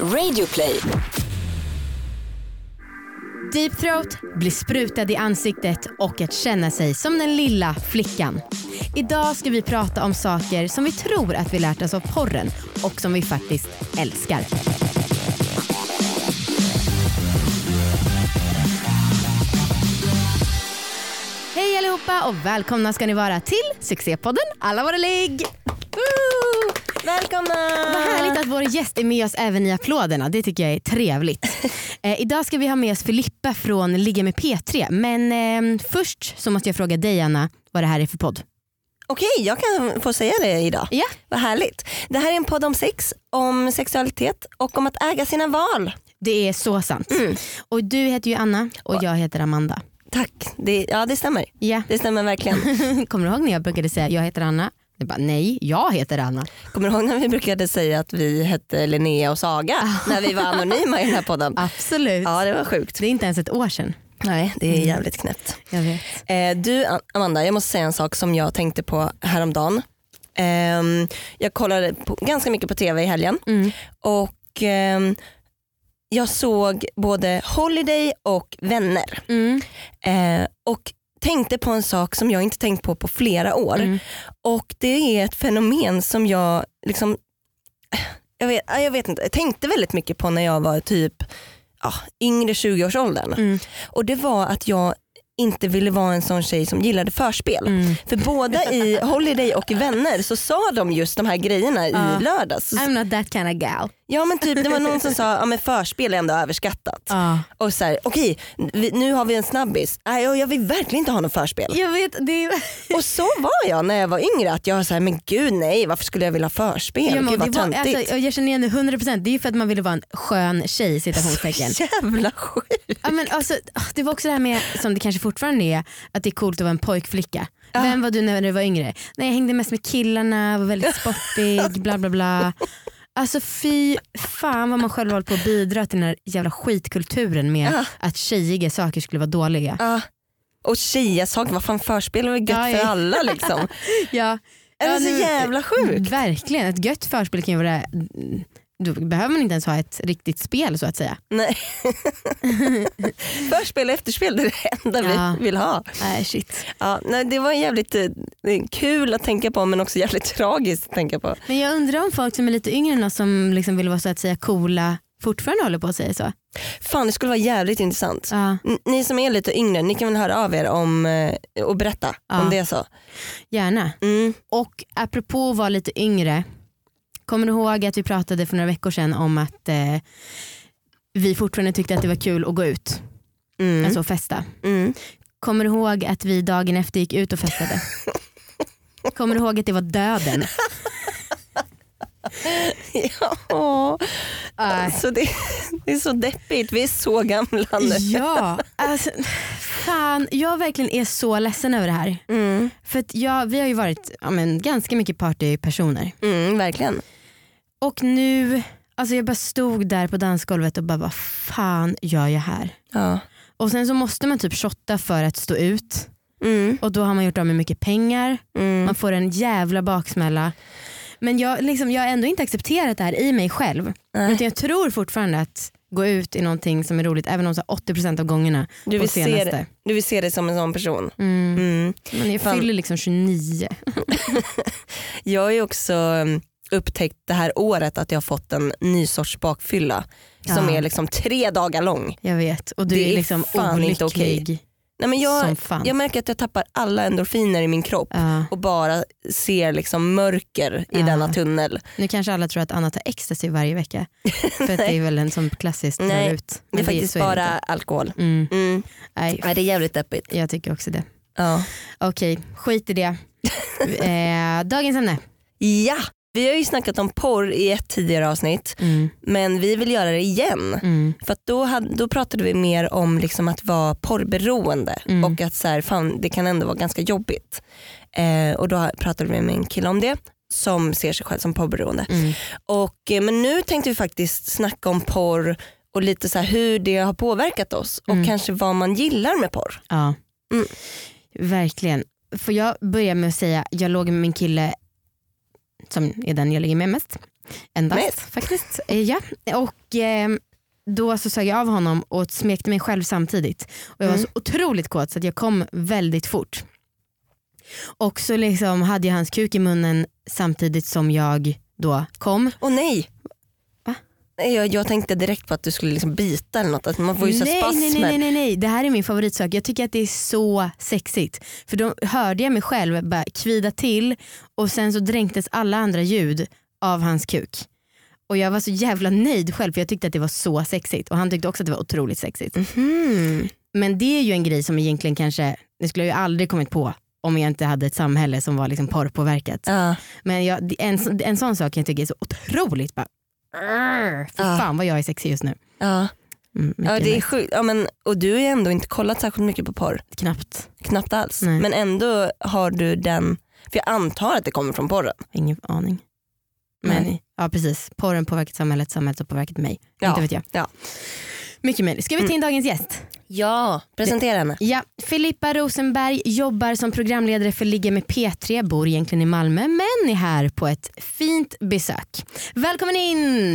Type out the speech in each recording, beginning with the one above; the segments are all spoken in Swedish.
Radioplay. Deep throat, bli sprutad i ansiktet och att känna sig som den lilla flickan. Idag ska vi prata om saker som vi tror att vi lärt oss av porren och som vi faktiskt älskar. Hej allihopa och välkomna ska ni vara till succépodden Alla våra ligg. Woo! Välkomna! Vad härligt att vår gäst är med oss även i applåderna. Det tycker jag är trevligt. eh, idag ska vi ha med oss Filippa från Ligga med P3. Men eh, först så måste jag fråga dig Anna vad det här är för podd. Okej, jag kan få säga det idag. Ja. Vad härligt. Det här är en podd om sex, om sexualitet och om att äga sina val. Det är så sant. Och du heter ju Anna och jag heter Amanda. Tack. Det, ja det stämmer. Ja. Det stämmer verkligen. Kommer du ihåg när jag brukade säga jag heter Anna? Jag bara, nej, jag heter Anna. Kommer du ihåg när vi brukade säga att vi hette Linnea och Saga när vi var anonyma i den här podden? Absolut. Ja det var sjukt. Det är inte ens ett år sedan. Nej det är jävligt knäppt. Jag vet. Eh, du Amanda, jag måste säga en sak som jag tänkte på häromdagen. Eh, jag kollade på, ganska mycket på tv i helgen Mm. och ehm, jag såg både Holiday och Vänner. Mm. Eh, och tänkte på en sak som jag inte tänkt på på flera år. Mm. Och det är ett fenomen som jag liksom, jag vet, ja, jag vet inte, jag tänkte väldigt mycket på när jag var typ ja, yngre 20-årsåldern. Mm. Och det var att jag inte ville vara en sån tjej som gillade förspel. Mm. För båda i Holiday och Vänner så sa de just de här grejerna i lördags. I'm not that kind of gal. Ja men typ det var någon som sa ja, förspel är ändå överskattat. Ja. Och så här, okej vi- nu har vi en snabbis. Nej, jag jag vill verkligen inte ha något förspel. Jag vet, det är... Och så var jag när jag var yngre. Att jag var så här, men gud nej varför skulle jag vilja ha förspel? Ja, men gud det vad var, töntigt. alltså, jag känner igen det 100%. Det är ju för att man ville vara en skön tjej citationstecken. Jävla sjukt. Ja, men alltså, ah, det var också det här med, som det kanske fortfarande är, att det är coolt att vara en pojkflicka. Vem var du när du var yngre? Nej, jag hängde mest med killarna, var väldigt sportig, bla bla bla. Alltså fy fan vad man själv håller på att bidra till den här jävla skitkulturen med Ja. att tjejiga saker skulle vara dåliga. Ja. Och tjejasaker, vad fan förspel var gött Ja, ja. för alla liksom. Ja. Är det Ja, så nu- jävla sjukt? Verkligen, ett gött förspel kan ju vara då behöver man inte ens ha ett riktigt spel så att säga. Nej. Förspel och efterspel det är det enda Ja. vi vill ha. Nej shit. Ja, nej, det var jävligt eh, kul att tänka på men också jävligt tragiskt att tänka på. Men jag undrar om folk som är lite yngre än oss som liksom vill vara så att säga coola fortfarande håller på att säga så. Fan det skulle vara jävligt intressant. Ja, Ni som är lite yngre, ni kan väl höra av er om, eh, och berätta Ja. om det är så. gärna. Mm. Och apropå att vara lite yngre. Kommer du ihåg att vi pratade för några veckor sedan om att eh, vi fortfarande tyckte att det var kul att gå ut, Mm. alltså festa. Mm. Kommer du ihåg att vi dagen efter gick ut och festade? Kommer du ihåg att det var döden? Ja, Äh, så det, det är så deppigt, vi är så gamla nu. ja, alltså, fan, jag verkligen är så ledsen över det här. Mm. För att jag, vi har ju varit ja, men, ganska mycket partypersoner. Mm, verkligen. Och nu, alltså jag bara stod där på dansgolvet och bara vad fan gör jag här? Ja. Och sen så måste man typ shotta för att stå ut Mm. och då har man gjort av med mycket pengar, Mm. man får en jävla baksmälla. Men jag, liksom, jag har ändå inte accepterat det här i mig själv. Nej. Utan jag tror fortfarande att gå ut är någonting som är roligt även om så här 80% av gångerna Du, vill se senaste. det, du vill se dig som en sån person. Mm. Mm. Men jag Fan. fyller liksom 29. Jag ju också um, upptäckt det här året att jag har fått en ny sorts bakfylla som Ja. är liksom tre dagar lång. Jag vet och du Det är är liksom fan inte olycklig Nej, men jag, som jag märker att jag tappar alla endorfiner i min kropp Ja. och bara ser liksom mörker i Ja. denna tunnel. Nu kanske alla tror att Anna tar ecstasy varje vecka. För att det är väl en sån klassiskt drar Nej, ut. Det är Men faktiskt är det bara inte. alkohol. Mm. Mm. Nej, Nej, det är jävligt deppigt. jag tycker också det. Ja. Okej, skit i det. eh, dagens ämne. ja, vi har ju snackat om porr i ett tidigare avsnitt Mm. men vi vill göra det igen. Mm. För då, hade, då pratade vi mer om liksom att vara porrberoende Mm. och att så här, fan, det kan ändå vara ganska jobbigt. Eh, och då pratade vi med en kille om det som ser sig själv som porrberoende. Mm. Och, eh, men nu tänkte vi faktiskt snacka om porr och lite så hur det har påverkat oss och Mm. kanske vad man gillar med porr. Ja, Mm. verkligen. Får jag börja med att säga, jag låg med min kille som är den jag ligger med mest Endast Nice. faktiskt. Eh, Ja. Och eh, då så sög jag av honom och smekte mig själv samtidigt. Och jag var Mm. så otroligt kåt så att jag kom väldigt fort. Och så liksom hade jag hans kuk i munnen samtidigt som jag då kom. Åh. Va? Nej, Jag, jag tänkte direkt på att du skulle liksom bita eller något. Att man får ju nej, spasmer. nej, nej, nej, nej, det här är min favoritsak. Jag tycker att det är så sexigt. För då hörde jag mig själv bara kvida till och sen så dränktes alla andra ljud av hans kuk. Och jag var så jävla nöjd själv för jag tyckte att det var så sexigt och han tyckte också att det var otroligt sexigt. Mhm. Men det är ju en grej som egentligen kanske, det skulle jag ju aldrig kommit på om jag inte hade ett samhälle som var liksom porrpåverkat. Ja. Men jag, en, en sån sak jag tycker är så otroligt bara, Arr, Ja. fan vad jag är sexig just nu. Ja. Mm, Ja, det är sjukt. Ja, men, och du har ju ändå inte kollat särskilt mycket på porr. Knappt. Knappt alls. Nej. Men ändå har du den, för jag antar att det kommer från porren. Ingen aning. Men Nej. ja precis, porren påverkat samhället, samhället har påverkat mig. Ja, Inte vet jag. ja. Mycket möjligt. Ska vi ta in dagens gäst? Ja, presentera henne. Ja, Filippa Rosenberg jobbar som programledare för Ligga med P3, bor egentligen i Malmö men är här på ett fint besök. Välkommen in!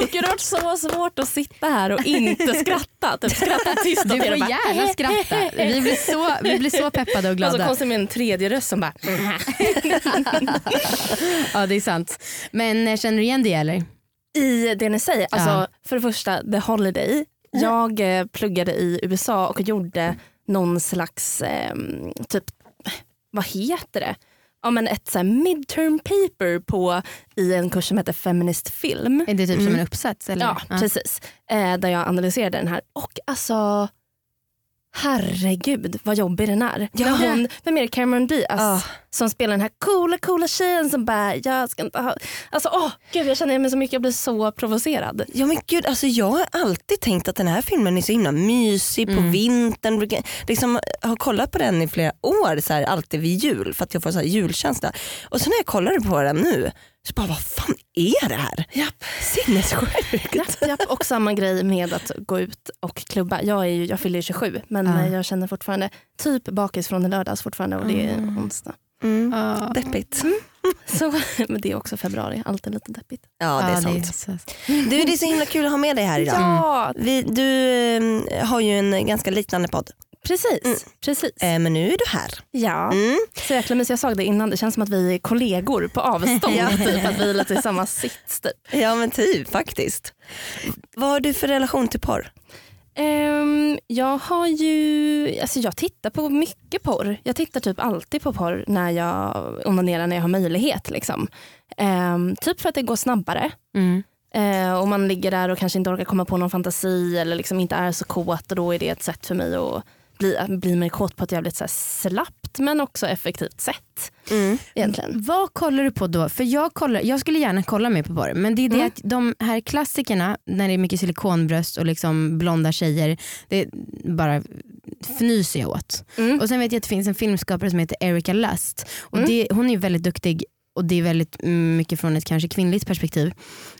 Gud, det har varit så svårt att sitta här och inte skratta. Typ skratta tyst Du får gärna skratta. Vi blir så, vi blir så peppade och Och så glada. konstigt med en tredje röst som bara Ja det är sant. Men eh, känner du igen det eller? I det ni säger. Alltså, Ja. För det första, The Holiday. Jag eh, pluggade i USA och gjorde någon slags, eh, typ, vad heter det? Ja, men ett så här midterm paper på, i en kurs som heter Feminist film. Är det typ som Mm. en uppsats? Eller? Ja, precis. Eh, där jag analyserade den här. Och alltså, herregud vad jobbig den är. Ja. Hon, vem är det? Cameron Diaz Ah. Som spelar den här coola coola tjejen som bara, jag ska inte ha... Alltså åh, gud jag känner mig så mycket, jag blir så provocerad. Ja men gud, alltså jag har alltid tänkt att den här filmen är så himla mysig på Mm. vintern. Brukar- Liksom, jag har kollat på den i flera år, så här, alltid vid jul för att jag får så här julkänsla. Och så när jag kollade på den nu, så bara vad fan är det här? Japp. Sinnessjukt. Japp, japp. Och samma grej med att gå ut och klubba. Jag, är ju, jag fyller ju 27 men eh, jag känner fortfarande typ bakis från i lördags fortfarande och det är onsdag. Mm. Ja. Deppigt. Så, men det är också februari, alltid lite deppigt. Ja det är sant. så- Du det är så himla kul att ha med dig här idag. Ja, Vi, du eh, har ju en ganska liknande podd, precis. Mm. precis. eh, men nu är du här. Ja. Mm. Så jäkla mysigt. Jag sa det innan, det känns som att vi är kollegor på avstånd. Ja. typ, att vi är lite i samma sits. Typ. Ja men typ faktiskt. Vad har du för relation till porr? Ehm, jag har ju, alltså jag tittar på mycket porr. Jag tittar typ alltid på porr när jag onanerar när jag har möjlighet. Liksom. Ehm, typ för att det går snabbare. Mm. Eh, och man ligger där och kanske inte orkar komma på någon fantasi eller liksom inte är så kåt och då är det ett sätt för mig att bli, bli mer kåt på ett jävligt så här slappt men också effektivt sätt. Mm. Egentligen. Vad kollar du på då? För jag, kollar, jag skulle gärna kolla mer på porr men det är det Mm. att de här klassikerna när det är mycket silikonbröst och liksom blonda tjejer, det bara fnyser jag åt. Mm. Och sen vet jag att det finns en filmskapare som heter Erika Lust och Mm. det, hon är ju väldigt duktig och det är väldigt mycket från ett kanske kvinnligt perspektiv.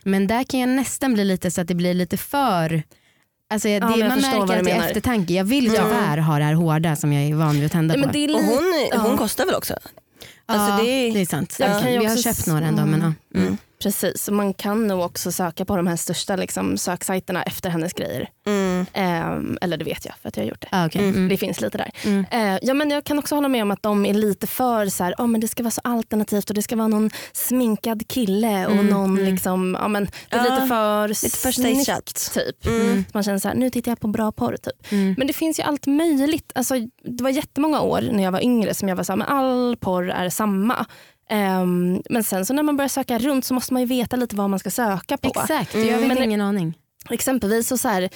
Men där kan jag nästan bli lite så att det blir lite för Alltså det, Ja, men jag man märker att det är eftertanke. Jag vill Ja. tyvärr ha det här hårda som jag är van vid att tända Nej, på. men det är Och li- hon, hon Ja. kostar väl också? ja, alltså det är- det är sant. Jag kan ju vi har köpt s- några ändå. Men, Mm. ja. mm. Precis, och man kan nog också söka på de här största liksom, söksajterna efter hennes grejer. Mm. Ehm, eller det vet jag för att jag har gjort det. Ah, okej. Mm. Det finns lite där. Mm. Eh, ja, men jag kan också hålla med om att de är lite för så här, oh, men det ska vara så alternativt och det ska vara någon sminkad kille och Mm, någon mm. liksom, ja, men det är Ja, lite för Lite för snyggt, typ. Mm. Man känner så här, nu tittar jag på bra porr typ. Mm. Men det finns ju allt möjligt. Alltså, det var jättemånga år när jag var yngre som jag var så här, men all porr är samma. Ehm, men sen så när man börjar söka runt så måste man ju veta lite vad man ska söka på. Exakt, Mm. vet Men- ingen aning. Exempelvis så, så här,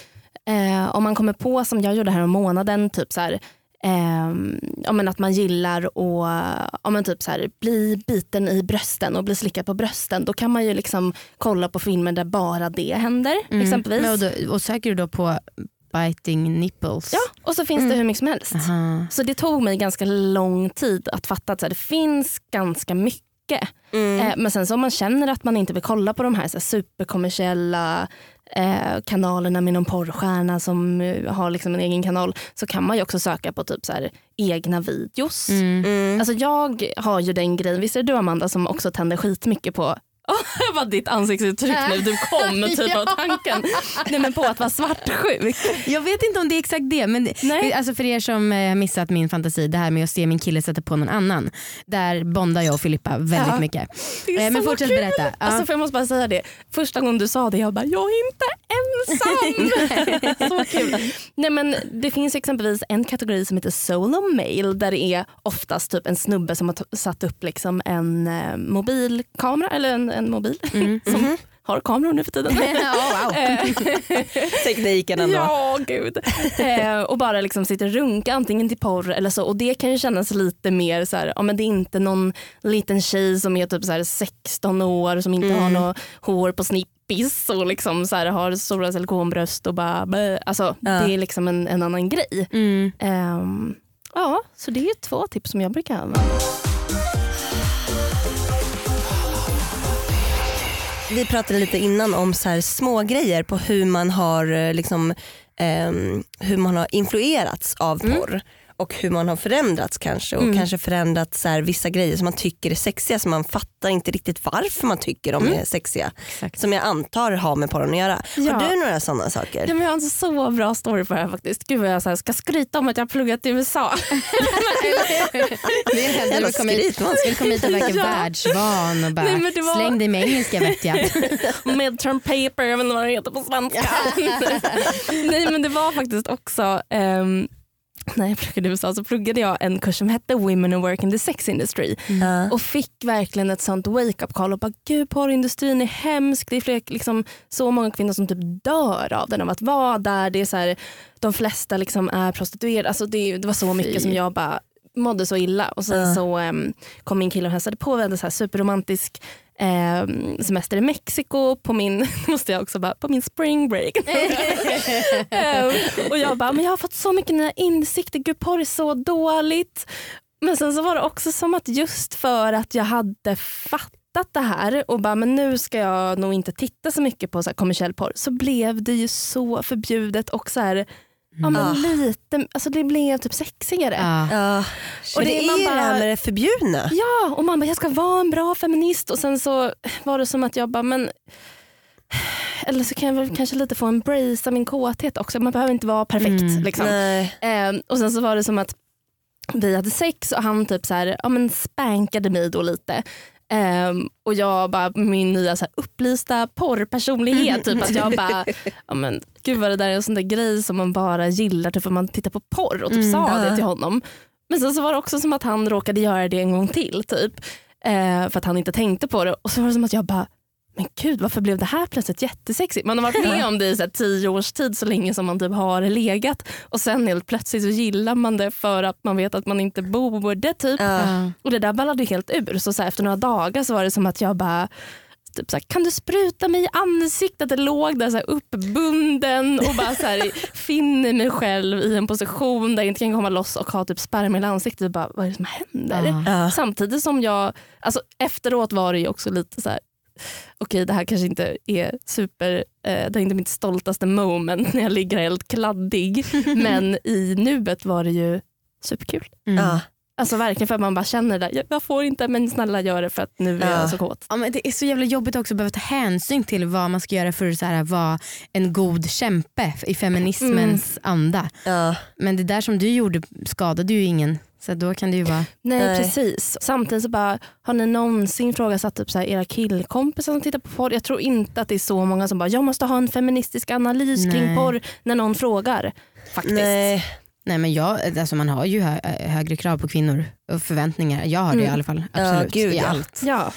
eh, om man kommer på som jag gjorde här om månaden, typ så här, ehm, ja, men att man gillar att ja, men typ så här, bli biten i brösten och bli slickad på brösten. Då kan man ju liksom kolla på filmer där bara det händer. Mm. exempelvis. Och, då, och söker du då på biting nipples? Ja, och så finns Mm. det hur mycket som helst. Aha. Så det tog mig ganska lång tid att fatta att så här, det finns ganska mycket. Mm. Eh, men sen så om man känner att man inte vill kolla på de här, så här superkommersiella eh, kanalerna med någon porrstjärna som eh, har liksom en egen kanal så kan man ju också söka på typ så här, egna videos. Mm. Mm. Alltså jag har ju den grejen, visst är det du Amanda som också tänder skitmycket på Oh, vad ditt ansiktsuttryck nu, du kom typ av tanken. Nej, men på att vara svartsjuk. Jag vet inte om det är exakt det men Nej. alltså för er som eh, har missat min fantasi, det här med att se min kille sätta på någon annan. Där bondar jag och Filippa väldigt Ja. mycket. Det är Eh, men så fortsätt kul. berätta. Ja. Alltså, för jag måste bara säga det. Första gången du sa det, jag bara, jag är inte ensam. så kul. Nej, men det finns exempelvis en kategori som heter solo mail där det är oftast typ en snubbe som har satt upp liksom en eh, mobilkamera, eller en, en mobil som har kameror nu för tiden. Wow. Tekniken ändå. Ja, gud. Eh, och bara liksom sitter och runka antingen till porr eller så. Och det kan ju kännas lite mer så här, ja, men det är inte någon liten tjej som är typ så här 16 år som inte har något hår på snippis och liksom så här, har stora silikonbröst och bara blä. Alltså Ja. det är liksom en, en annan grej. Mm. Ehm, ja, så det är två tips som jag brukar använda. Vi pratade lite innan om så här små grejer på hur man har eh, liksom, ehm, hur man har influerats av porr. Och hur man har förändrats kanske och kanske förändrat så här, vissa grejer som man tycker är sexiga som man fattar inte riktigt varför man tycker de är sexiga. Exakt. Som jag antar har med porren att göra. Ja. Har du några sådana saker? Ja, men jag har en så bra story på det här faktiskt. Gud vad jag så här, ska skryta om att jag har pluggat i USA. Det är helt Jävla skryt, man. du kom hit och verka Ja. världsvan och bara Nej, men det var- släng dig med engelska vet jag. Midterm paper, jag vet inte vad det heter på svenska. Nej men det var faktiskt också, um, när jag pluggade i USA så pluggade jag en kurs som hette Women who work in the sex industry Ja. och fick verkligen ett sånt wake-up call och bara gud porrindustrin är hemsk, det är fler, liksom, så många kvinnor som typ dör av den av att vara där. Det är så här, de flesta liksom är prostituerade, alltså det, det var så mycket som jag bara mådde så illa. Och sen Ja. så em, kom min kille och hälsade på. Vi hade så här superromantisk em, semester i Mexiko på min, måste jag också bara, på min spring break. Em, och jag bara, men jag har fått så mycket nya insikter, gud porr är så dåligt. Men sen så var det också som att just för att jag hade fattat det här och bara men nu ska jag nog inte titta så mycket på så här kommersiell porr så blev det ju så förbjudet och så här, ja, men Ah. lite, alltså det blev typ sexigare. Ja. Ja. Och det- det är man ju det här bara- med det förbjudna. Ja, och man bara jag ska vara en bra feminist och sen så var det som att jag bara men eller så kan jag väl kanske lite få embracea min kåthet också. Man behöver inte vara perfekt. Mm. Liksom. Ehm, och sen så var det som att vi hade sex och han typ så här, ja, men spankade mig då lite. Ehm, och jag bara, min nya så här, upplysta porrpersonlighet, typ att jag bara, ja, men, gud vad det där är en sån där grej som man bara gillar typ, för man tittar på porr och typ Mm, sa det till honom. Men sen så var det också som att han råkade göra det en gång till typ. Eh, för att han inte tänkte på det. Och så var det som att jag bara, men gud varför blev det här plötsligt jättesexigt? Man har varit med om det i så tio års tid så länge som man typ har legat och sen helt plötsligt så gillar man det för att man vet att man inte borde. Typ. Ja. Och det där ballade helt ur. Så, så efter några dagar så var det som att jag bara Typ så kan du spruta mig i ansiktet? Det låg där så uppbunden och bara så här, finner mig själv i en position där jag inte kan komma loss och ha typ sperma i ansiktet. Bara, vad är det som händer? Ja. Samtidigt som jag, alltså efteråt var det ju också lite så här. Okej det här kanske inte är super, eh, det är inte mitt stoltaste moment när jag ligger helt kladdig. men i nuet var det ju superkul. Mm. Ja. Alltså verkligen för att man bara känner det där, "Jag- får inte men snälla gör det för att nu är Ja. jag så kåt. Ja, men det är så jävla jobbigt också att behöva ta hänsyn till vad man ska göra för att så här, vara en god kämpe i feminismens anda. Ja. Men det där som du gjorde skadade ju ingen. Så då kan det ju vara... Nej, Nej. precis. Samtidigt så bara, har ni någonsin ifrågasatt typ så här, era killkompisar som tittar på porr? Jag tror inte att det är så många som bara, jag måste ha en feministisk analys kring Nej. porr när någon frågar. Faktiskt. Nej. Nej men jag, alltså man har ju hö högre krav på kvinnor och förväntningar. Jag har det i Mm. alla fall. Absolut. gud, I ja. allt. Ja.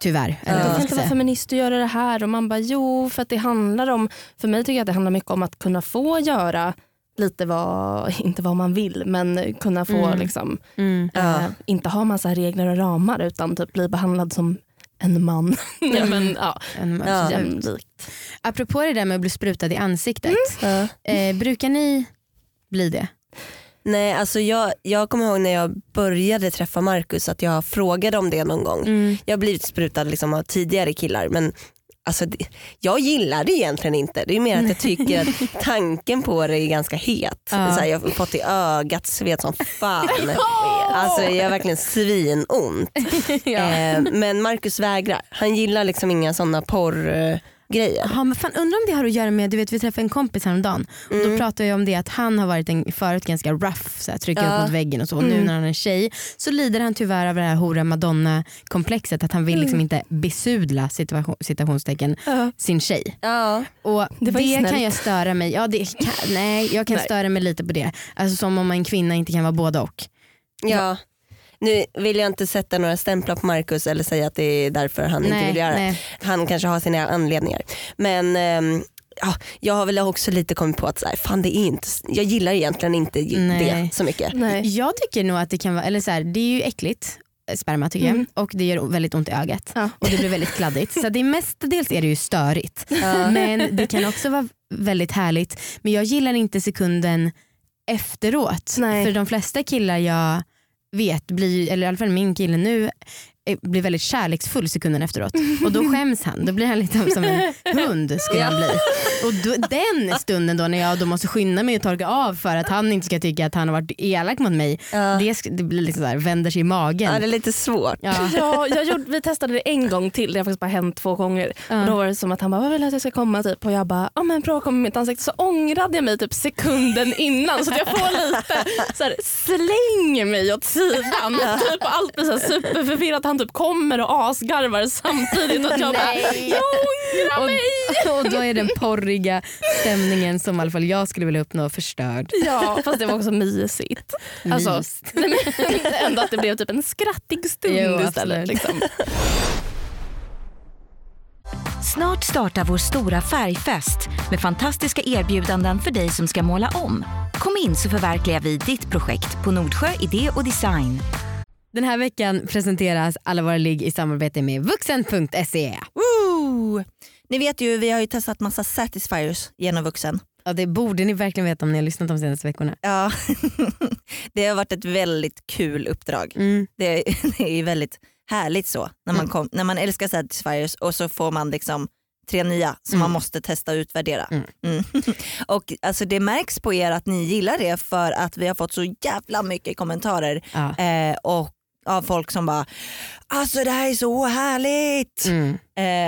Tyvärr. Vad Du man kan inte vara feminist och göra det här. Och man bara, jo för att det handlar om, för mig tycker jag att det handlar mycket om att kunna få göra lite vad, inte vad man vill, men kunna få Mm. liksom, Mm. Ja. eh, inte ha massa regler och ramar utan typ bli behandlad som en man. ja, men, ja, En- Ja. absolut. jämlikt. Apropå det där med att bli sprutad i ansiktet. Ja. Eh, brukar ni bli det? Nej, alltså jag, jag kommer ihåg när jag började träffa Marcus att jag frågade om det någon gång. Mm. Jag har blivit sprutad liksom av tidigare killar men alltså, jag gillar det egentligen inte. Det är mer att jag tycker att tanken på det är ganska het. Ja. Så här, jag har fått i ögat, svet som fan. Alltså det gör verkligen svinont. Eh, men Marcus vägrar. Han gillar liksom inga sådana porrgrejer. Ja, men fan, undrar om det har att göra med, du vet vi träffade en kompis häromdagen och då Mm. pratade jag om det att han har varit en, förut ganska rough, så här, trycka Ja. mot väggen och så. Och nu Mm. när han är en tjej så lider han tyvärr av det här hora madonna komplexet att han vill Mm. liksom inte besudla situation, citationstecken Ja. sin tjej. Ja. Och Det det kan jag störa mig, ja, det kan, nej jag kan Nej. störa mig lite på det. Alltså som om en kvinna inte kan vara både och. Ja. Nu vill jag inte sätta några stämplar på Marcus eller säga att det är därför han inte nej, vill göra det. Han kanske har sina anledningar. Men ehm, ja, jag har väl också lite kommit på att så här, fan, det är inte, jag gillar egentligen inte Nej. det så mycket. Nej. Jag tycker nog att det kan vara, eller så här, det är ju äckligt eh, sperma tycker Mm. jag och det gör väldigt ont i ögat Ja. och det blir väldigt kladdigt. Så det är mestadels är det ju störigt. Men det kan också vara väldigt härligt. Men jag gillar inte sekunden efteråt. Nej. För de flesta killar jag vet, blir, eller i alla fall min kille nu, blir väldigt kärleksfull sekunden efteråt. Och då skäms han. Då blir han lite som en hund skulle han bli. Och då, den stunden då när jag då måste skynda mig och torka av för att han inte ska tycka att han har varit elak mot mig. Ja. Det, det blir liksom så här, vänder sig i magen. Ja, det är lite svårt. Ja. Ja, jag gjorde, vi testade det en gång till, det har faktiskt bara hänt två gånger. Ja. Och då var det som att han bara, vad vill du att jag ska komma? Typ. Och jag bara, ja men prova komma i mitt ansikte. Så ångrade jag mig typ sekunden innan så att jag får lite så här, slänger mig åt sidan. Typ, och allt blir så här superförvirrat. Han typ kommer och asgarvar samtidigt. Och jag bara, jag ångrar Och, mig. och då är den porriga stämningen som i alla fall jag skulle vilja uppnå förstörd. Ja, fast det var också mysigt. Alltså, Mys. nej, men, ändå att det blev typ en skrattig stund Jo, istället. Liksom. Snart startar vår stora färgfest med fantastiska erbjudanden för dig som ska måla om. Kom in så förverkligar vi ditt projekt på Nordsjö Idé och Design. Den här veckan presenteras alla våra ligg i samarbete med vuxen.se. Woo! Ni vet ju, vi har ju testat massa satisfiers genom vuxen. Ja, det borde ni verkligen veta om ni har lyssnat de senaste veckorna. Ja. det har varit ett väldigt kul uppdrag. Mm. Det, det är ju väldigt härligt så när man, kom, när man älskar satisfiers och så får man liksom tre nya som Mm. man måste testa och utvärdera. Mm. Mm. och alltså, det märks på er att ni gillar det för att vi har fått så jävla mycket kommentarer Ja. eh, och av folk som bara alltså det här är så härligt. Mm.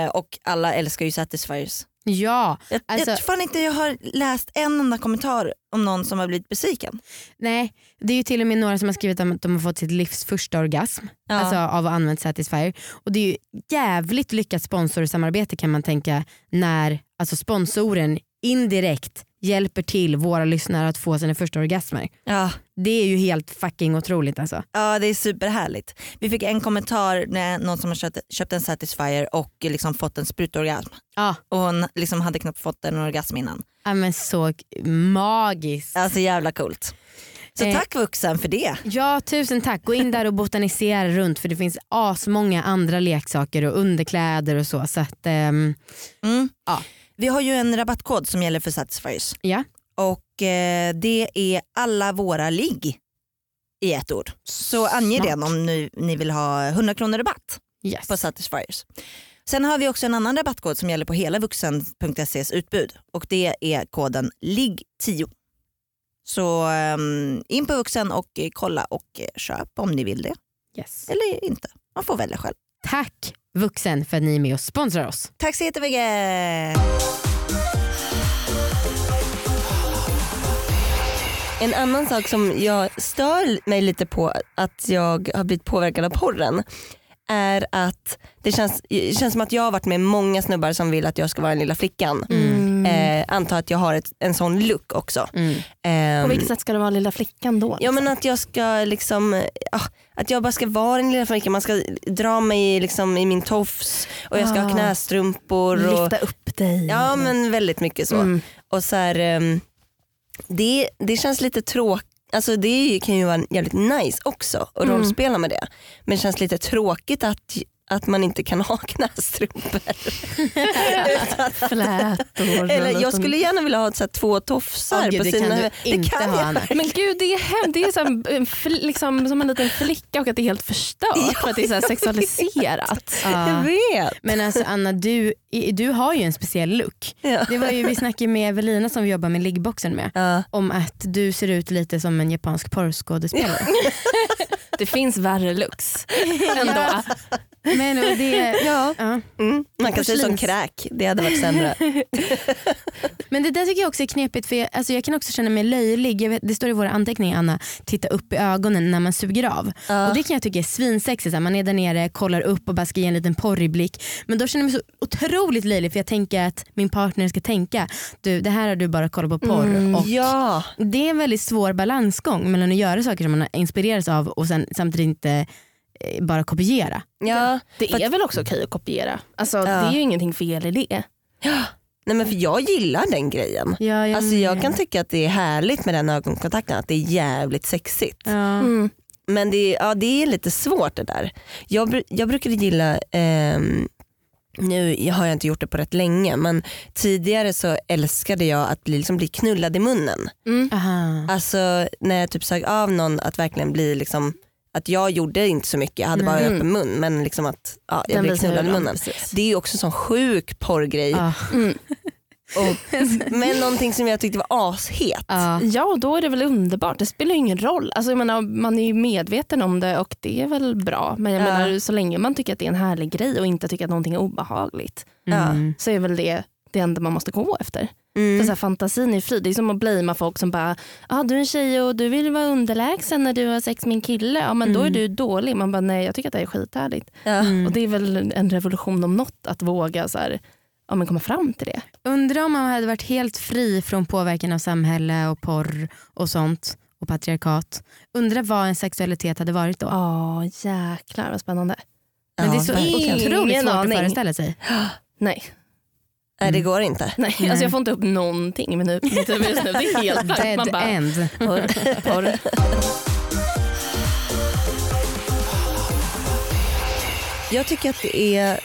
Eh, och alla älskar ju satisfiers. ja, Jag, Alltså- jag tror fan inte jag har läst en enda kommentar om någon som har blivit besviken. nej det är ju till och med några som har skrivit om att de har fått sitt livs första orgasm Ja. alltså av att använt Satisfyer. Och det är ju jävligt lyckat sponsorsamarbete kan man tänka när alltså sponsoren indirekt hjälper till våra lyssnare att få sina första orgasmer. ja. Det är ju helt fucking otroligt alltså. ja det är superhärligt. Vi fick en kommentar när någon som har köpt, köpt en Satisfyer och liksom fått en sprutorgasm. Ja, Och hon liksom hade knappt fått en orgasm innan. ja men så magiskt. Alltså jävla coolt. Så Eh. tack vuxen för det. Ja tusen tack, gå in där och botanisera runt för det finns asmånga andra leksaker och underkläder och så. så att, ehm, Mm. Ja. Vi har ju en rabattkod som gäller för Satisfiers ja. och eh, det är alla våra ligg i ett ord. Så ange Smart. det om ni, ni vill ha 100 kronor rabatt. Yes. på Satisfiers. Sen har vi också en annan rabattkod som gäller på hela vuxen.ses utbud och det är koden LIGG10. Så um, in på vuxen och kolla och eh, köp om ni vill det Yes. eller inte. Man får välja själv. Tack vuxen för att ni är med och sponsrar oss. Tack så jättemycket! En annan sak som jag stör mig lite på att jag har blivit påverkad av porren är att det känns, det känns som att jag har varit med många snubbar som vill att jag ska vara den lilla flickan. Mm. Eh, antar att jag har ett, en sån look också. Mm. Ehm, På vilket sätt ska det vara lilla flickan då? Ja men att jag ska liksom, ah, att jag bara ska vara den lilla flickan. Man ska dra mig liksom i min tofs och jag ska ha Ah. knästrumpor. Och, Lyfta upp dig. ja men väldigt mycket så. Mm. Och så här, ehm, det, det känns lite tråkigt. Alltså det kan ju vara jävligt nice också att Mm. rollspela med det. Men det känns lite tråkigt att, att man inte kan ha knästrumpor. Flätor. Eller jag skulle gärna vilja ha så här, två tofsar gud, på det sina kan du huvud- inte kan ha jag. Men gud det är hemskt. Det är så här, en fl- liksom, som en liten flicka och att det är helt förstört för att det är så här sexualiserat. Ja. Jag vet. Men alltså Anna du, du har ju en speciell look. Ja. Det var ju, vi snackade med Evelina som vi jobbar med liggboxen med Ja. om att du ser ut lite som en japansk porrskådespelare. Det finns värre looks ändå. Men det, Ja. ja. Mm. Man kan ut som kräk, det hade varit sämre. Men det där tycker jag också är knepigt för jag, alltså jag kan också känna mig löjlig. Vet, det står i våra anteckningar Anna, titta upp i ögonen när man suger av. Ja. Och det kan jag tycka är svinsexigt. Man är där nere, kollar upp och bara ska ge en liten porrig blick. Men då känner jag mig så otroligt löjlig för jag tänker att min partner ska tänka du det här har du bara kollat på porr. Mm, och Ja, Det är en väldigt svår balansgång mellan att göra saker som man inspireras av och sen, samtidigt inte bara kopiera. ja. Det är väl också okej att kopiera. Alltså, Det Ja. är ju ingenting fel i det. Nej, men för jag gillar den grejen. Ja, jag Alltså jag kan tycka att det är härligt med den ögonkontakten, att det är jävligt sexigt. Ja. Mm. Men det är, ja, det är lite svårt det där. Jag, jag brukade gilla, ehm, nu har jag inte gjort det på rätt länge, men tidigare så älskade jag att bli, liksom, bli knullad i munnen. Mm. Aha. Alltså när jag typ sög av någon att verkligen bli liksom, att jag gjorde inte så mycket, jag hade bara Mm. öppen mun men liksom att ja, jag Den blev knullad i munnen. precis. Det är också en sån sjuk porrgrej. Ja. Mm. Och, men någonting som jag tyckte var ashet. Ja. Ja, då är det väl underbart. Det spelar ju ingen roll. Alltså, jag menar, man är ju medveten om det och det är väl bra. Men jag Ja. menar, så länge man tycker att det är en härlig grej och inte tycker att någonting är obehagligt Mm. så är väl det det enda man måste gå efter. För Mm. så här, fantasin är fri. Det är som att blamea folk som bara, ah, du är en tjej och du vill vara underlägsen när du har sex med en kille. Ja, men då är Mm. du dålig. Man bara, nej jag tycker att det är skithärligt. Ja. Mm. Och det är väl en revolution om något att våga så här, ja, men komma fram till det. Undrar om man hade varit helt fri från påverkan av samhälle och porr och sånt och patriarkat. Undrar vad en sexualitet hade varit då. Ja jäklar vad spännande. Men det är så otroligt svårt aning. att föreställa sig. Nej, Nej det går inte. nej. Nej. Alltså, jag får inte upp någonting i min huvud just nu. Det är helt blankt. Man Dead bara, end. porr, porr. Jag tycker att det är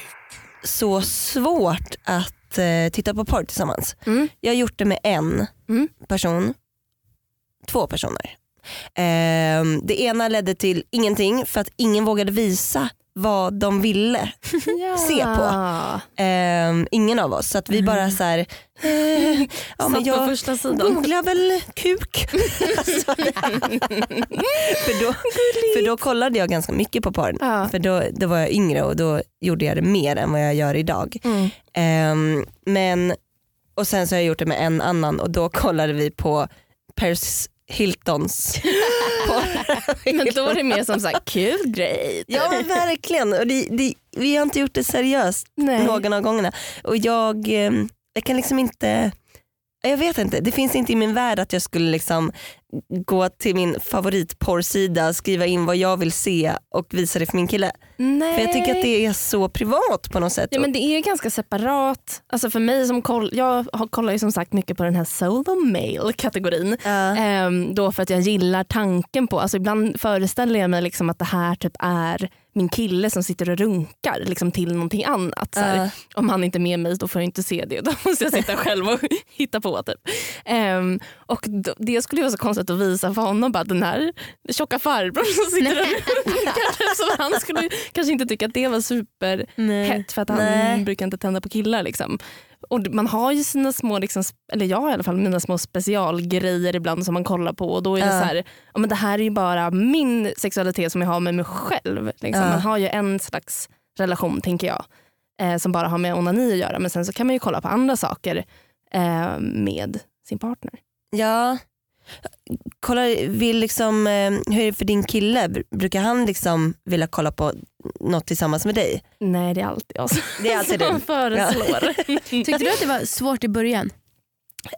så svårt att eh, titta på porr tillsammans. Mm. Jag har gjort det med en Mm. person, två personer. Ehm, det ena ledde till ingenting för att ingen vågade visa vad de ville se på. Ehm, ingen av oss. Så att vi bara så här, eh, ja, men jag första sidan. googlar väl kuk. alltså, för, då, för då kollade jag ganska mycket på porr. Ja. För då, då var jag yngre och då gjorde jag det mer än vad jag gör idag. Mm. Ehm, men, och sen så har jag gjort det med en annan och då kollade vi på Paris Hiltons. Men då är det mer som sagt kul grej. Ja men verkligen. Och det, det, vi har inte gjort det seriöst Nej. någon av gångerna. Och jag, eh, jag kan liksom inte, jag vet inte, det finns inte i min värld att jag skulle liksom gå till min favoritporrsida, skriva in vad jag vill se och visa det för min kille. Nej. För jag tycker att det är så privat på något sätt. Ja, men det är ju ganska separat. Alltså för mig som koll, jag kollar ju som sagt mycket på den här solo male kategorin. Ja. Ehm, då för att jag gillar tanken på, alltså ibland föreställer jag mig liksom att det här typ är min kille som sitter och runkar liksom till någonting annat. Ja. Om han inte är med mig då får jag inte se det. Då måste jag sitta själv och hitta på. Typ. Ehm, och då, det skulle ju vara så konstigt att visa för honom bara den här tjocka farbrorn som sitter och runkar. Så han skulle kanske inte tycka att det var superhett för att han Nej. brukar inte tända på killar. Liksom. Och man har ju sina små, liksom, eller jag i alla fall mina små specialgrejer ibland som man kollar på och då är det så här, ja, men det här är ju bara min sexualitet som jag har med mig själv. Liksom. Ja. Man har ju en slags relation tänker jag eh, som bara har med onani att göra men sen så kan man ju kolla på andra saker eh, med sin partner. Ja. Kolla, vill liksom, eh, hur är det för din kille? Br- Brukar han liksom vilja kolla på något tillsammans med dig? Nej det är alltid jag som, Det är alltid som du. föreslår. Tyckte du att det var svårt i början?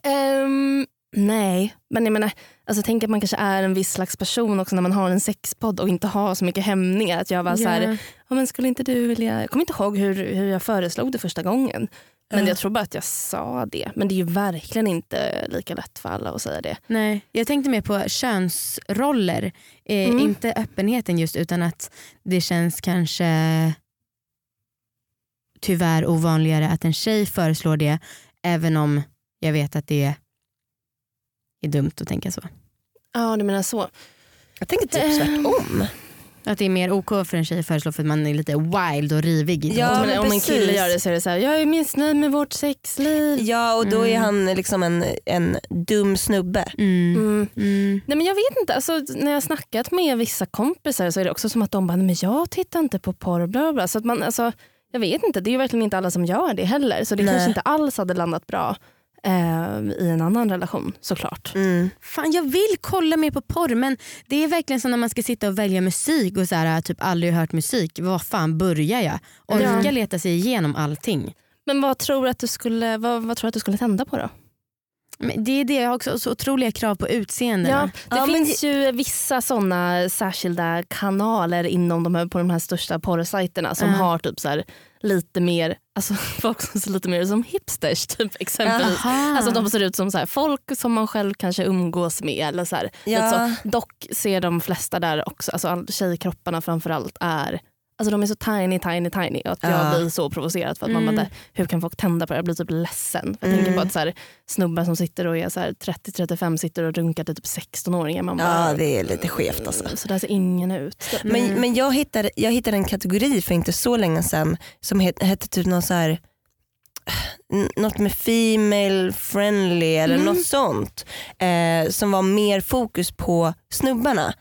Ehm, nej, men jag menar, alltså, tänk att man kanske är en viss slags person också när man har en sexpodd och inte har så mycket hämningar. Att jag var så här, ja, men skulle inte du vilja, jag kommer inte ihåg hur, hur jag föreslog det första gången. Men Ja. jag tror bara att jag sa det. Men det är ju verkligen inte lika lätt för alla att säga det. Nej, jag tänkte mer på könsroller. Eh, Mm. Inte öppenheten just utan att det känns kanske tyvärr ovanligare att en tjej föreslår det även om jag vet att det är dumt att tänka så. Ja du menar så. Jag tänker typ tvärtom. Att det är mer OK för en tjej att föreslå för att man är lite wild och rivig. Ja, men om en kille gör det så är det så här, jag är missnöjd med vårt sexliv. Ja och då är Mm. han liksom en, en dum snubbe. Mm. Mm. Mm. Nej men jag vet inte, alltså, när jag har snackat med vissa kompisar så är det också som att de bara, "Nej, men jag tittar inte på porr. Bla bla, bla. Så att man, alltså, jag vet inte, det är ju verkligen inte alla som gör det heller. Så det Nej. kanske inte alls hade landat bra i en annan relation såklart. Mm. Fan jag vill kolla mer på porr men det är verkligen som när man ska sitta och välja musik och så här, typ aldrig hört musik. Vad fan börjar jag? Orka Ja. leta sig igenom allting. Men vad tror du att du skulle, vad, vad tror att du skulle tända på då? Men det är det, jag har också så otroliga krav på utseende. Ja, det Ja, men finns ju vissa såna särskilda kanaler inom de här, på de här största porrsajterna som Ja. har typ så här, lite mer, alltså folk som ser lite mer ut som hipsters typ exempelvis. Aha. Alltså de ser ut som så här, folk som man själv kanske umgås med. Eller så här, Ja. så. Dock ser de flesta där också, alltså all- tjejkropparna framförallt är Alltså de är så tiny, tiny, tiny och att jag Ja. blir så provocerad för att man Mm. bara, hur kan folk tända på det? Jag blir typ ledsen. Jag tänker på att så här, snubbar som sitter och är så här 30-35 sitter och runkar till typ 16-åringar. Man bara, Ja det är lite skevt alltså. "Mm, Så där ser ingen ut. Men, men jag, hittade, jag hittade en kategori för inte så länge sedan som het, hette typ någon så här något med female friendly eller Mm. något sånt. Eh, som var mer fokus på snubbarna.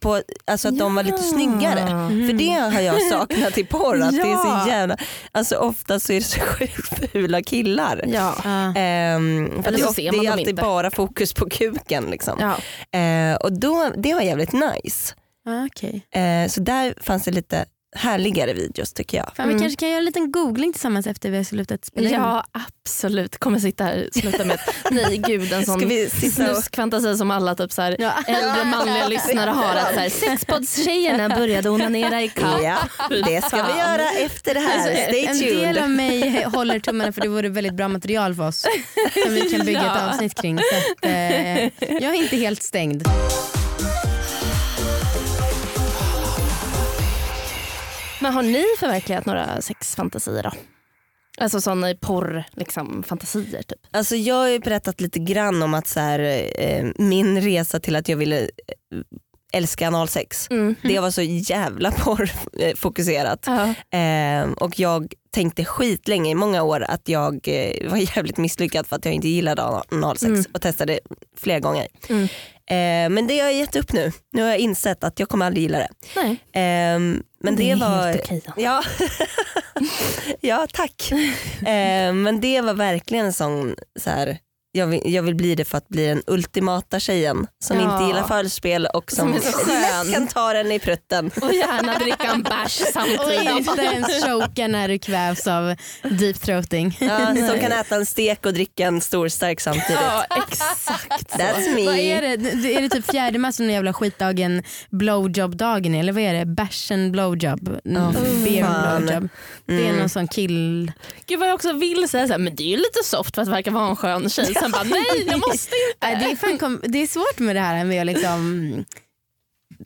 På, alltså att de var lite snyggare. Mm. För det har jag saknat i porr. Att det är Ja. så jävla, alltså ofta så är det så sjukt fula killar. Ja. Ja. Ehm, för Eller det, så är, ser det man är dem alltid inte. bara fokus på kuken. Liksom. Ja. Eh, och då, det var jävligt nice. Ah, okej. Eh, så där fanns det lite härligare videos tycker jag. Fan, Vi Mm. kanske kan göra en liten googling tillsammans efter vi har slutat spela in. ja absolut, kommer sitta här och sluta med att nej gud en sån vi snuskfantasi som alla typ så här, Ja. äldre manliga lyssnare har. Att så här, sexpoddstjejerna började onanera i kapp. Ja, det ska vi göra efter det här. Alltså, Stay en del tuned. av mig håller tummarna för det vore väldigt bra material för oss som vi kan bygga ett avsnitt kring. Så att, eh, jag är inte helt stängd. Men har ni förverkligat några sexfantasier då? Alltså sådana i porr, liksom, fantasier typ. Alltså jag har ju berättat lite grann om att så här, eh, min resa till att jag ville eh, älska analsex. Mm. Det var så jävla porrfokuserat. Ja. Eh, och jag tänkte skitlänge i många år att jag eh, var jävligt misslyckad för att jag inte gillade analsex Mm. och testade flera gånger. Mm. Eh, men det har jag gett upp nu. Nu har jag insett att jag kommer aldrig gilla det. Nej. Eh, men det, är var... helt okej. då. Ja, ja tack. Eh, men det var verkligen en sån, så här, jag, vill, jag vill bli det för att bli den ultimata tjejen som Ja. inte gillar förspel och som, Som är så skön. lätt kan ta den i prutten. Och gärna dricka en bärs Och samtidigt. inte ens choka när du kvävs av deep throating. Ja, som kan äta en stek och dricka en stor stark samtidigt. Ja exakt så. That's me. Vad är det? Är det typ fjärde mars som den jävla skitdagen blowjob-dagen eller vad är det? Bärsen blowjob? Mm, Beer blowjob. Det är Mm. någon sån kill... Gud vad jag också vill säga så här, men det är ju lite soft för att verka vara en skön tjej. Sen bara nej jag måste inte. Det, är fan kom... det är svårt med det här med att liksom...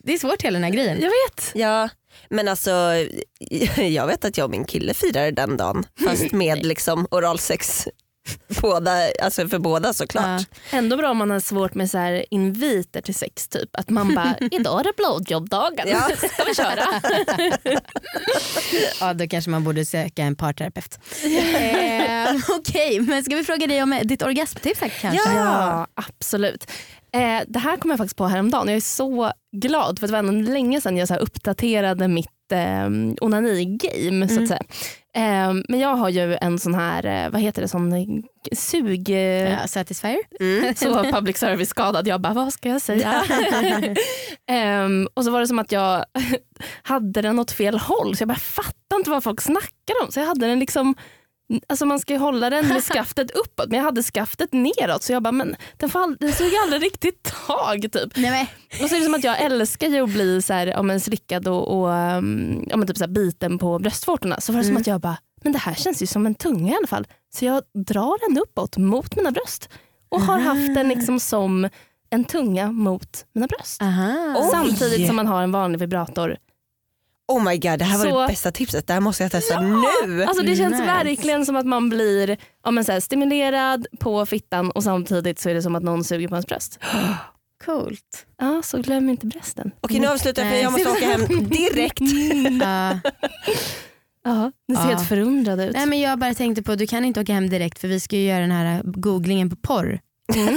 Det är svårt hela den här grejen. Jag vet. Ja, men alltså jag vet att jag och min kille firade den dagen fast med liksom oralsex båda, alltså för båda såklart. Ändå bra om man har svårt med så här inviter till sex typ. Att man bara, idag är det blowjob-dagen. Ja. Ska vi köra? Ja, då kanske man borde söka en parterapeut. eh, Okej, men ska vi fråga dig om ditt orgasmtips kanske? Ja, absolut. Eh, det här kom jag faktiskt på häromdagen. Jag är så glad för det var ändå länge sedan jag så här uppdaterade mitt eh, onani-game. Så Mm. att säga. Eh, men jag har ju en sån här, eh, vad heter det, sån eh, sug... Eh, Ja, Satisfyer? Mm. så public service skadad. Jag bara, vad ska jag säga? Ehm, och så var det som att jag hade den åt fel håll. Så jag bara fattar inte vad folk snackar om. Så jag hade den liksom Alltså man ska ju hålla den med skaftet uppåt men jag hade skaftet neråt så jag bara men den, får aldrig, den såg aldrig riktigt tag typ. Nej, men, Och så är det som att jag älskar ju att bli så här, ja, men slickad och, och um, ja, men typ så här biten på bröstvårtorna. Så var det som Mm. att jag bara, men det här känns ju som en tunga i alla fall. Så jag drar den uppåt mot mina bröst. Och har haft den liksom som en tunga mot mina bröst. aha. Oj. Samtidigt som man har en vanlig vibrator Oh my god det här var Så- det bästa tipset, det här måste jag testa nu. Alltså det känns Nice. verkligen som att man blir ja, men så här, stimulerad på fittan och samtidigt så är det som att någon suger på ens bröst. Coolt. Ja, så glöm inte brösten. Okej nu avslutar jag för jag måste åka hem direkt. Ja. Ja, ni ser Ja. helt förundrade ut. Nej, men jag bara tänkte på du kan inte åka hem direkt för vi ska ju göra den här googlingen på porr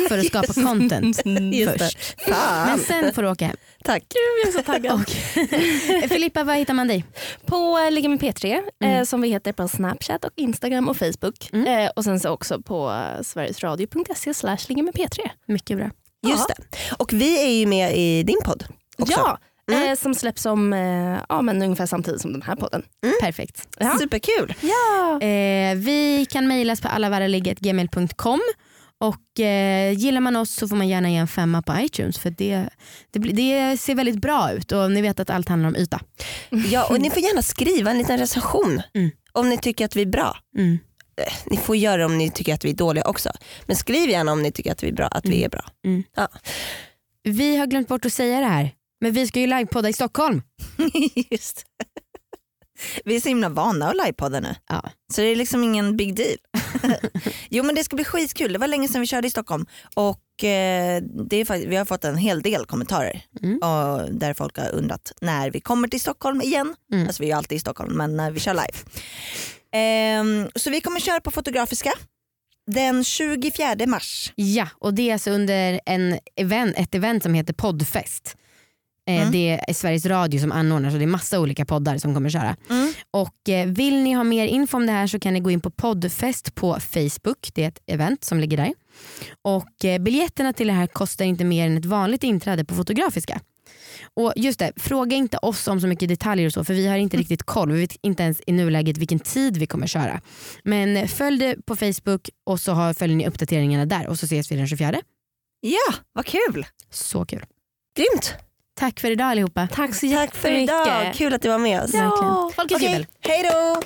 för att skapa content Just först. Men sen får du åka hem. Tack. jag är så taggad. Filippa var hittar man dig? På Ligga med P3 Mm. eh, som vi heter på Snapchat och Instagram och Facebook. Mm. Eh, och sen så också på eh, sverigesradio.se slash ligga med P3. Mycket bra. Just det. Och vi är ju med i din podd också. Ja, Mm. eh, som släpps om eh, ja, men ungefär samtidigt som den här podden. Perfekt. Ja. Superkul. Ja. Eh, vi kan mejlas på allavaraligget.gmail.com och eh, gillar man oss så får man gärna ge en femma på iTunes för det, det, det ser väldigt bra ut och ni vet att allt handlar om yta. Ja, och ni får gärna skriva en liten recension Mm. om ni tycker att vi är bra. Mm. Eh, Ni får göra det om ni tycker att vi är dåliga också. Men skriv gärna om ni tycker att vi är bra. Att vi är bra. Vi har glömt bort att säga det här men vi ska ju livepodda i Stockholm. Just. Vi är så himla vana att livepodda nu. Ja. Så det är liksom ingen big deal. jo men det ska bli skitkul. Det var länge sedan vi körde i Stockholm och eh, det är fakt- vi har fått en hel del kommentarer Mm. och där folk har undrat när vi kommer till Stockholm igen. Mm. Alltså vi är ju alltid i Stockholm men när vi kör live. Ehm, så vi kommer köra på Fotografiska den 24 mars. Ja och det är alltså under en event, ett event som heter Poddfest. Eh, Mm. Det är Sveriges Radio som anordnar så det är massa olika poddar som kommer köra. Mm. Och eh, vill ni ha mer info om det här så kan ni gå in på poddfest på Facebook. Det är ett event som ligger där. Och eh, biljetterna till det här kostar inte mer än ett vanligt inträde på Fotografiska. Och just det, fråga inte oss om så mycket detaljer och så för vi har inte riktigt koll. Vi vet inte ens i nuläget vilken tid vi kommer köra. Men följ det på Facebook och så har, följer ni uppdateringarna där och så ses vi den 24. Ja, vad kul! Så kul. Grymt. Tack för idag allihopa. Tack så Tack för jättemycket. idag. Kul att du var med oss. Verkligen. Ja, folkets Okej, jubel. hej då.